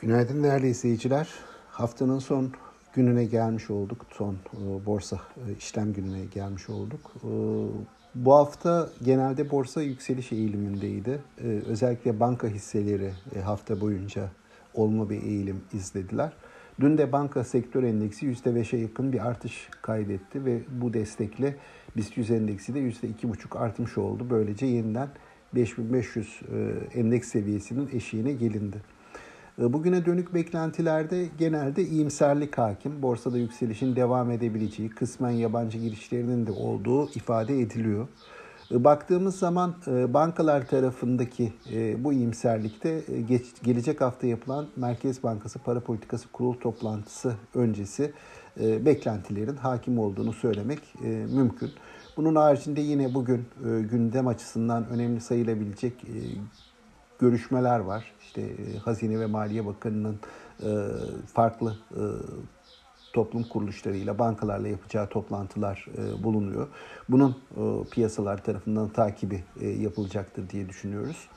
Günaydın değerli izleyiciler. Haftanın son gününe gelmiş olduk. Son e, borsa e, işlem gününe gelmiş olduk. E, bu hafta genelde borsa yükseliş eğilimindeydi. Özellikle banka hisseleri hafta boyunca olma bir eğilim izlediler. Dün de banka sektör endeksi %5'e yakın bir artış kaydetti ve bu destekle BIST 100 endeksi de %2,5 artmış oldu. Böylece yeniden 5500 endeks seviyesinin eşiğine gelindi. E, bugüne dönük beklentilerde genelde iyimserlik hakim. Borsada yükselişin devam edebileceği, kısmen yabancı girişlerinin de olduğu ifade ediliyor. E, baktığımız zaman e, bankalar tarafındaki bu iyimserlikte gelecek hafta yapılan Merkez Bankası Para Politikası Kurul toplantısı öncesi beklentilerin hakim olduğunu söylemek mümkün. Bunun haricinde yine bugün gündem açısından önemli sayılabilecek görüşmeler var. İşte e, Hazine ve Maliye Bakanı'nın e, farklı e, toplum kuruluşlarıyla, bankalarla yapacağı toplantılar bulunuyor. Bunun piyasalar tarafından takibi yapılacaktır diye düşünüyoruz.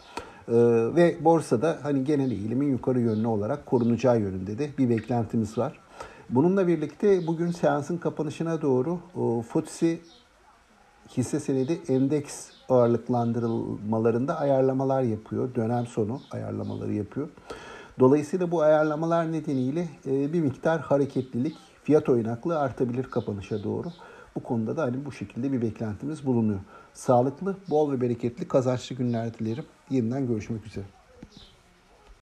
Ve borsada hani genel eğilimin yukarı yönlü olarak korunacağı yönünde de bir beklentimiz var. Bununla birlikte bugün seansın kapanışına doğru FTSE hisse senedi endeks ağırlıklandırılmalarında ayarlamalar yapıyor. Dönem sonu ayarlamaları yapıyor. Dolayısıyla bu ayarlamalar nedeniyle e, bir miktar hareketlilik, fiyat oynaklığı artabilir kapanışa doğru. Bu konuda da hani bu şekilde bir beklentimiz bulunuyor. Sağlıklı, bol ve bereketli, kazançlı günler dilerim. Yeniden görüşmek üzere.